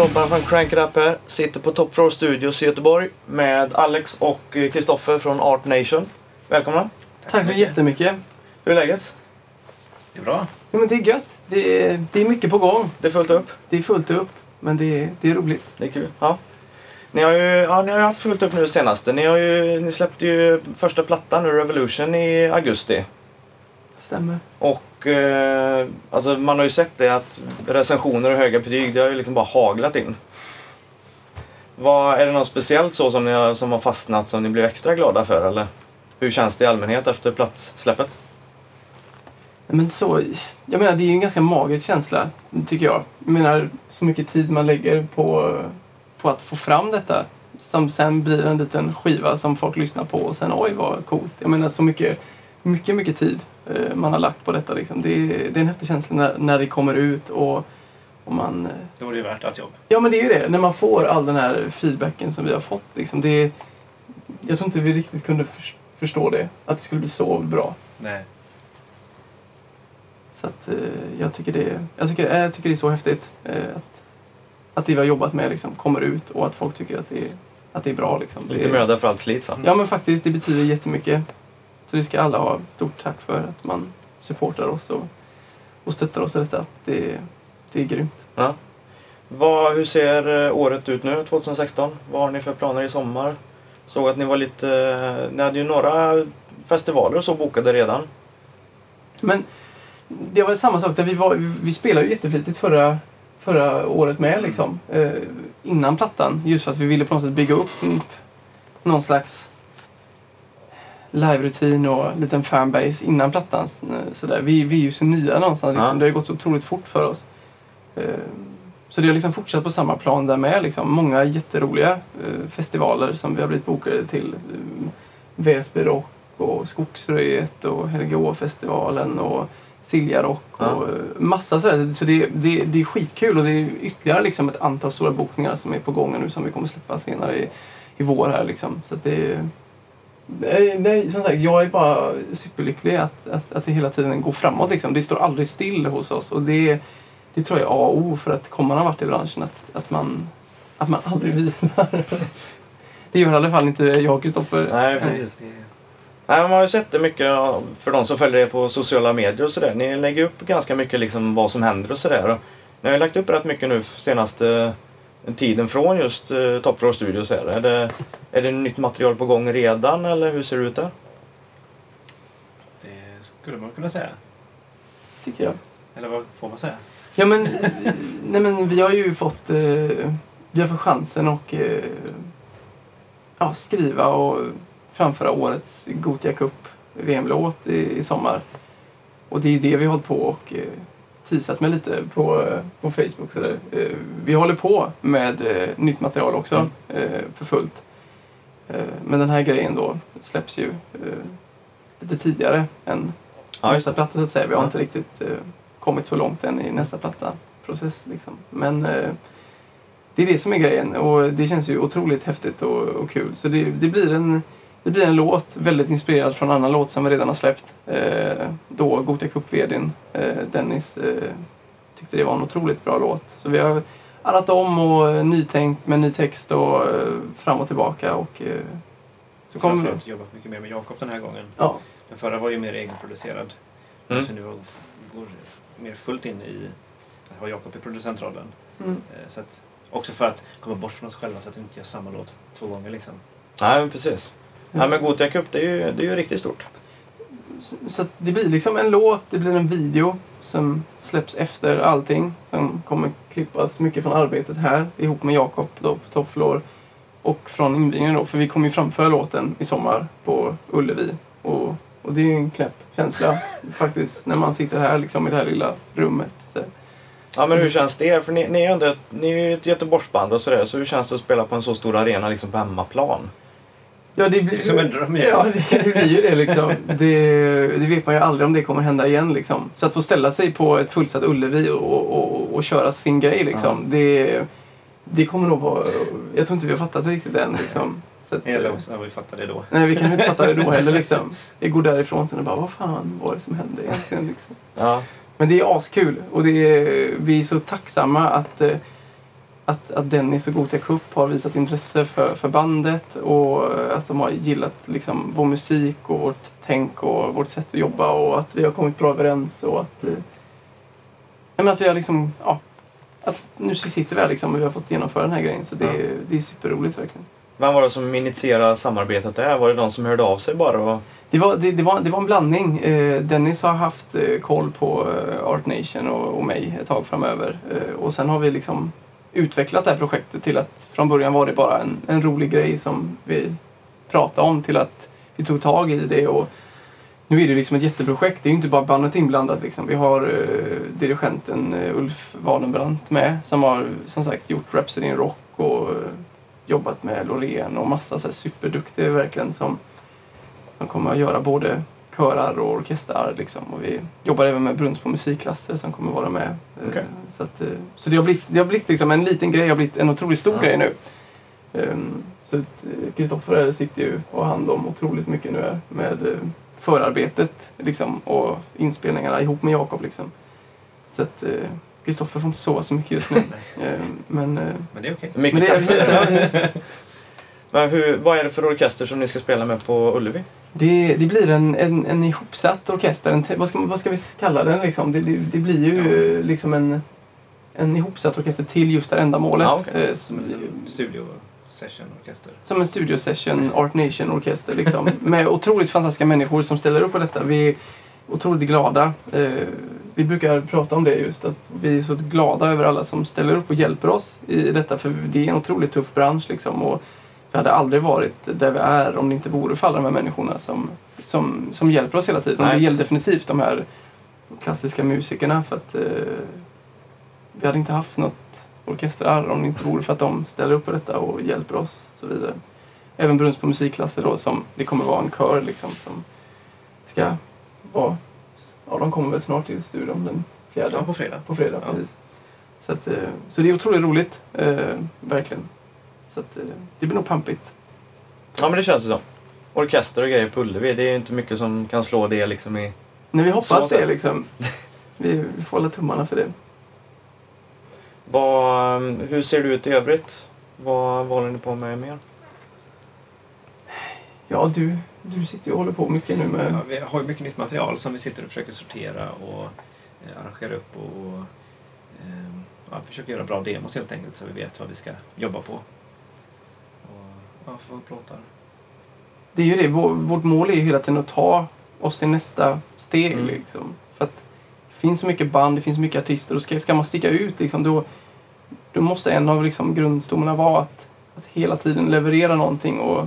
Robban från Crank It Up här. Sitter på Top Floor Studios i Göteborg med Alex och Kristoffer från Art Nation. Välkomna! Tack så jättemycket. Hur är läget? Det är bra. Ja, men det är gött. Det är, det är mycket på gång. Det är fullt upp? Det är fullt upp. Men det är, det är roligt. Det är kul. Ja. Ni har ju ja, ni har haft fullt upp nu senaste. Ni, har ju, ni släppte ju första plattan nu, Revolution, i augusti. Stämmer. Och och eh, alltså man har ju sett det att recensioner och höga betyg, det har ju liksom bara haglat in. Vad, är det något speciellt så som, ni har, som har fastnat som ni blev extra glada för eller? Hur känns det i allmänhet efter platssläppet? Men så, jag menar, det är ju en ganska magisk känsla, tycker jag. Jag menar, så mycket tid man lägger på, på att få fram detta. Som sen blir en liten skiva som folk lyssnar på och sen oj vad coolt. Jag menar så mycket, mycket, mycket tid eh, man har lagt på detta. Liksom. Det, är, det är en häftig känsla när, när det kommer ut och, och man... eh, Då är det ju värt allt jobb. Ja men det är ju det. När man får all den här feedbacken som vi har fått. Liksom, det, jag tror inte vi riktigt kunde för, förstå det. Att det skulle bli så bra. Nej. Så att, eh, jag, tycker det, jag, tycker, jag tycker det är så häftigt att, att det vi har jobbat med liksom, kommer ut och att folk tycker att det är, att det är bra. Liksom. Lite det, möda för allt slit så. Ja men faktiskt, det betyder jättemycket. Så det ska alla ha stort tack för att man supportar oss och, och stöttar oss i detta. Det, det är grymt. Ja. Vad, hur ser eh, året ut nu, 2016? Vad har ni för planer i sommar? Såg att ni var lite... eh, Ni hade ju några festivaler och så bokade redan. Men det var samma sak där vi var, vi spelade ju jätteflitigt förra, förra året med liksom. Eh, innan plattan. Just för att vi ville på något sätt bygga upp någon slags live-rutin och liten fanbase innan plattan. eh, Sådär. Vi, vi är ju så nya någonstans. Liksom. Ja. Det har ju gått så otroligt fort för oss. Eh, så det har liksom fortsatt på samma plan där med. Liksom. Många jätteroliga eh, festivaler som vi har blivit bokade till. Eh, Väsby Rock och Skogsröjet och Helgeå-festivalen och Silja Rock och Ja. eh, massa sådär. Så det, det, det är skitkul och det är ytterligare liksom ett antal stora bokningar som är på gång nu som vi kommer släppa senare i, i vår här liksom. Så det Nej, nej, som sagt, jag är bara superlycklig att, att, att det hela tiden går framåt. Liksom. Det står aldrig still hos oss. Och det, det tror jag är A och O för att komma någon vart i branschen. Att, att, man, att man aldrig vilar. det gör i alla fall inte jag och Kristoffer. Nej, precis. Nej, man har ju sett det mycket för de som följer er på sociala medier och sådär. Ni lägger upp ganska mycket liksom vad som händer och sådär. Ni har ju lagt upp rätt mycket nu senaste tiden från just uh, Top Floor Studios. Här. Är, det, är det nytt material på gång redan eller hur ser det ut där? Det skulle man kunna säga. Tycker jag. Eller vad får man säga? Ja men, nej, men vi har ju fått, eh, vi har fått chansen att eh, ja, skriva och framföra årets Gothia Cup VM-låt i, i sommar. Och det är ju det vi har hållit på och eh, teasat med lite på, på Facebook. Så där. Eh, vi håller på med eh, nytt material också Mm. eh, för fullt. Men den här grejen då släpps ju lite tidigare än Ja, nästa platta så att säga. Vi har Ja. inte riktigt kommit så långt än i nästa platta-process. Liksom. Men det är det som är grejen och det känns ju otroligt häftigt och, och kul. Så det, det, blir en, det blir en låt väldigt inspirerad från en annan låt som vi redan har släppt. Eh, då Gothia Cup-vdn eh, Dennis eh, tyckte det var en otroligt bra låt. Så vi har allat om och eh, nytänkt med ny text och eh, fram och tillbaka. Och, eh, så kommer... Framförallt jobbat mycket mer med Jakob den här gången. Ja, Den förra var ju mer egenproducerad. Mm. Så nu går mer fullt in i att ha Jakob i producentrollen. mm. Eh, Så att, också för att komma bort från oss själva så att vi inte gör samma låt två gånger liksom. Nej, men precis. Nej, men Gothia Cup, det är ju, det är ju riktigt stort. Så, så det blir liksom en låt, det blir en video som släpps efter allting. Som kommer klippas mycket från arbetet här ihop med Jakob då på Top Floor. Och från invigningen då, för vi kommer ju framföra låten i sommar på Ullevi. Och, och det är ju en knäpp känsla faktiskt när man sitter här liksom i det här lilla rummet. Så. Ja, men hur känns det? För ni, ni är ju ändå ett, ni är ett Göteborgsband och sådär. Så hur känns det att spela på en så stor arena liksom på hemmaplan? Ja, det Det blir är som en dröm ju. Ja, det, det blir ju det liksom. Det, det vet man ju aldrig om det kommer hända igen liksom. Så att få ställa sig på ett fullsatt Ullevi och, och, och köra sin grej liksom. Det, det kommer nog vara... Jag tror inte vi har fattat det riktigt än liksom. Så att, Eller så har vi fattat det då. nej, vi kan inte fatta det då heller liksom. Vi går därifrån sen och bara, vad fan var det som hände egentligen liksom. Ja, Men det är askul och det är, vi är så tacksamma att, eh, att, att Dennis och Gothia Cup har visat intresse för, för bandet och att de har gillat liksom, vår musik och vårt tänk och vårt sätt att jobba och att vi har kommit bra överens och att, eh, men att vi har liksom, ja, att nu sitter vi här liksom och vi har fått genomföra den här grejen så det, Ja. är det är superroligt verkligen. Vem var det som initierade samarbetet där? Var det någon som hörde av sig bara? Och... Det var, det, det, var, det var en blandning. Eh, Dennis har haft eh, koll på eh, Art Nation och, och mig ett tag framöver. Eh, och sen har vi liksom utvecklat det här projektet till att från början var det bara en, en rolig grej som vi pratade om till att vi tog tag i det. Och nu är det liksom ett jätteprojekt. Det är ju inte bara bandet inblandat. Liksom. Vi har eh, dirigenten eh, Ulf Wadenbrandt med som har som sagt gjort Rhapsody in Rock och eh, jobbat med Loreen och massa så här, superduktiga verkligen som som kommer att göra både körar och orkestrar. Liksom. Och vi jobbar även med Brunns på musikklasser som kommer vara med. Eh, Okej. Så, att, eh, så det har blivit, det har blivit liksom en liten grej, det har blivit en otroligt stor Ja. grej nu. Ehm, Så eh, Kristoffer sitter ju och har hand om otroligt mycket nu med förarbetet liksom, och inspelningarna ihop med Jakob. Liksom. Så att Kristoffer får inte sova så mycket just nu. Ehm, Men, Men det är okej. Mycket men det är kaffe. ja, Men hur, vad är det för orkester som ni ska spela med på Ullevi? Det, det blir en, en, en ihopsatt orkester. En vad, ska, vad ska vi kalla den? Liksom? Det, det, det blir ju eh, liksom en, en ihopsatt orkester till just det här ändamålet. Ja, okej. Eh, som, Studio session orkester. som en studio session Art Nation orkester. Liksom, med otroligt fantastiska människor som ställer upp på detta. Vi är otroligt glada. Eh, vi brukar prata om det just att vi är så glada över alla som ställer upp och hjälper oss i detta. För det är en otroligt tuff bransch liksom. Och vi hade aldrig varit där vi är om det inte vore för alla de här människorna som, som, som hjälper oss hela tiden. Och Nej. det gäller definitivt de här klassiska musikerna för att eh, vi hade inte haft något orkesterarr om det inte vore för att de ställer upp på detta och hjälper oss och så vidare. Även Brunns på musikklasser då som det kommer vara en kör liksom som ska vara, ja de kommer väl snart till studion den fjärde Ja, på fredag. på fredag. Ja. Precis. Så, att, eh, så det är otroligt roligt, eh, verkligen. Så att, eh, det blir nog pampigt. Ja men det känns som. Orkester och grejer på Ullevi, det är ju inte mycket som kan slå det liksom i... Men vi hoppas Så det liksom. Vi, vi får hålla tummarna för det. Vad, hur ser det ut i övrigt? Vad, vad håller ni på med mer? Ja, du, du sitter ju och håller på mycket nu med... Ja, vi har ju mycket nytt material som vi sitter och försöker sortera och eh, arrangera upp och eh, ja, försöker göra bra demos helt enkelt så vi vet vad vi ska jobba på. Och, ja, få upp låtar. Det är ju det, vår, vårt mål är ju hela tiden att ta oss till nästa steg. Mm. Liksom. För att det finns så mycket band, det finns så mycket artister och ska, ska man sticka ut liksom, då, då måste en av liksom, grundstommarna vara att, att hela tiden leverera någonting och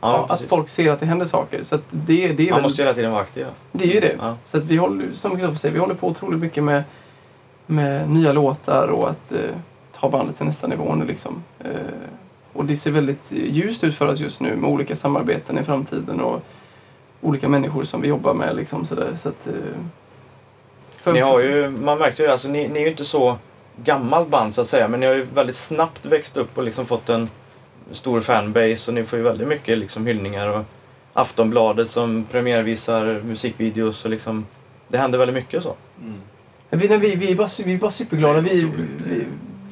ja, att precis. folk ser att det händer saker. Så att det, det är Man väl, måste hela tiden vara aktiv. det är ju det. Ja. Så att vi håller, som Kristoffer säger, vi håller på otroligt mycket med, med nya låtar och att eh, ta bandet till nästa nivå nu liksom. Eh, och det ser väldigt ljust ut för oss just nu med olika samarbeten i framtiden och olika människor som vi jobbar med liksom sådär. Så att, eh, för- Ni har ju, man märkte ju alltså, ni, ni är ju inte så gammalt band så att säga men ni har ju väldigt snabbt växt upp och liksom fått en stor fanbase och ni får ju väldigt mycket liksom hyllningar och Aftonbladet som premiärvisar musikvideos och liksom det händer väldigt mycket så. Mm. Vi, nej, vi, vi, är bara, vi är bara superglada. Är Vi, vi,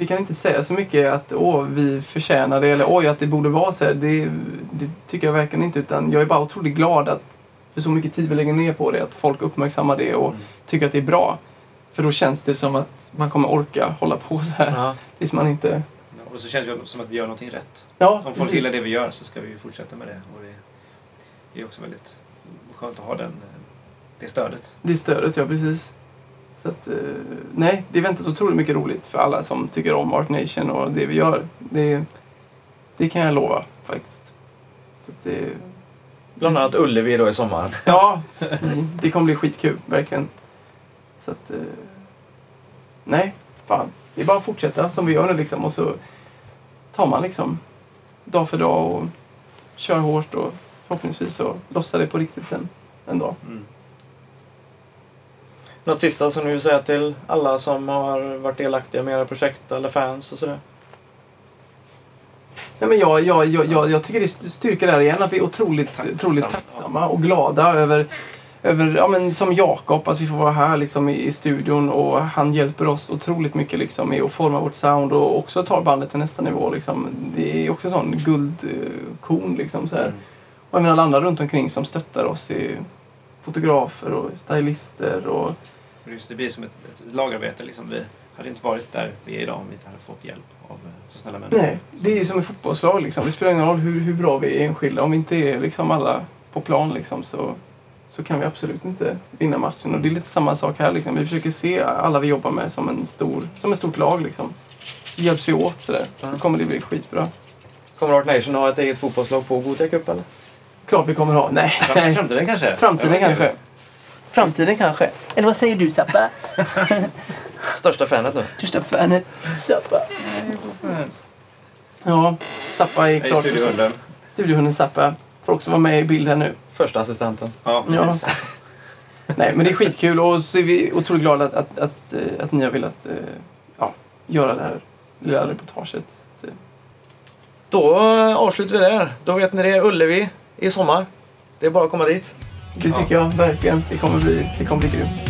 vi kan inte säga så mycket att åh, vi förtjänar det eller oj, att det borde vara så här. Det, det tycker jag verkligen inte. Utan jag är bara otroligt glad att för så mycket tid vi lägger ner på det, att folk uppmärksammar det och Mm. tycker att det är bra. För då känns det som att man kommer orka hålla på så här Ja. tills man inte... Ja, Och så känns det som att vi gör någonting rätt. Ja, Om folk precis. gillar det vi gör så ska vi ju fortsätta med det. Och det, det är också väldigt skönt att ha den, det stödet. Det stödet, ja precis. Så att, eh, nej, det väntas otroligt mycket roligt för alla som tycker om Art Nation och det vi gör. Det, det kan jag lova faktiskt. Så att det, Bland annat Ullevi då i sommar. Ja, det kommer bli skitkul, verkligen. Så att, eh, nej, fan. Det är bara att fortsätta som vi gör nu liksom och så tar man liksom dag för dag och kör hårt och förhoppningsvis så lossar det på riktigt sen en dag. Mm. Något sista som ni vill säga till alla som har varit delaktiga med era projekt eller fans och sådär? Nej, men jag, jag, jag, jag, jag tycker det är styrka där igen att vi är otroligt, Tacksam. otroligt tacksamma och glada över över ja, men som Jakob, att vi får vara här liksom, i, i studion och han hjälper oss otroligt mycket liksom, med att forma vårt sound och också tar bandet till nästa nivå. Liksom. Det är också en sån guldkorn. Liksom, så här. Mm. Och även alla andra runt omkring som stöttar oss är fotografer och stylister och Just det blir som ett, ett lagarbete. Liksom. Vi hade inte varit där vi är idag om vi inte hade fått hjälp av eh, så snälla människor. Nej, det är ju som ett fotbollslag. Liksom. Det spelar ingen roll hur, hur bra vi är enskilda. Om vi inte är liksom alla på plan liksom, så, så kan vi absolut inte vinna matchen. Och det är lite samma sak här. Liksom. Vi försöker se alla vi jobbar med som en stor, som ett stort lag. Liksom. Så hjälps vi åt sådär. Så kommer det bli skitbra. Kommer Art Nation ha ett eget fotbollslag på Gothia Cup eller? Klart vi kommer ha. Nej. Fram- Framtiden kanske? Framtiden Ja, kanske. Framtiden kanske. Eller vad säger du Zappa? Största fanet nu. Största fanet. Zappa. Ja, Zappa är klart. studiohunden. Studiohunden Zappa får också vara med i bilden nu. Första assistenten. Ja, Ja. precis. Nej, men det är skitkul och så är vi otroligt glada att, att, att, eh, att ni har velat eh, ja, göra det här lilla reportaget. Då eh, avslutar vi där. Då vet ni det. Ullevi i sommar. Det är bara att komma dit. Det tycker jag verkligen. Det kommer bli, det kommer bli grymt.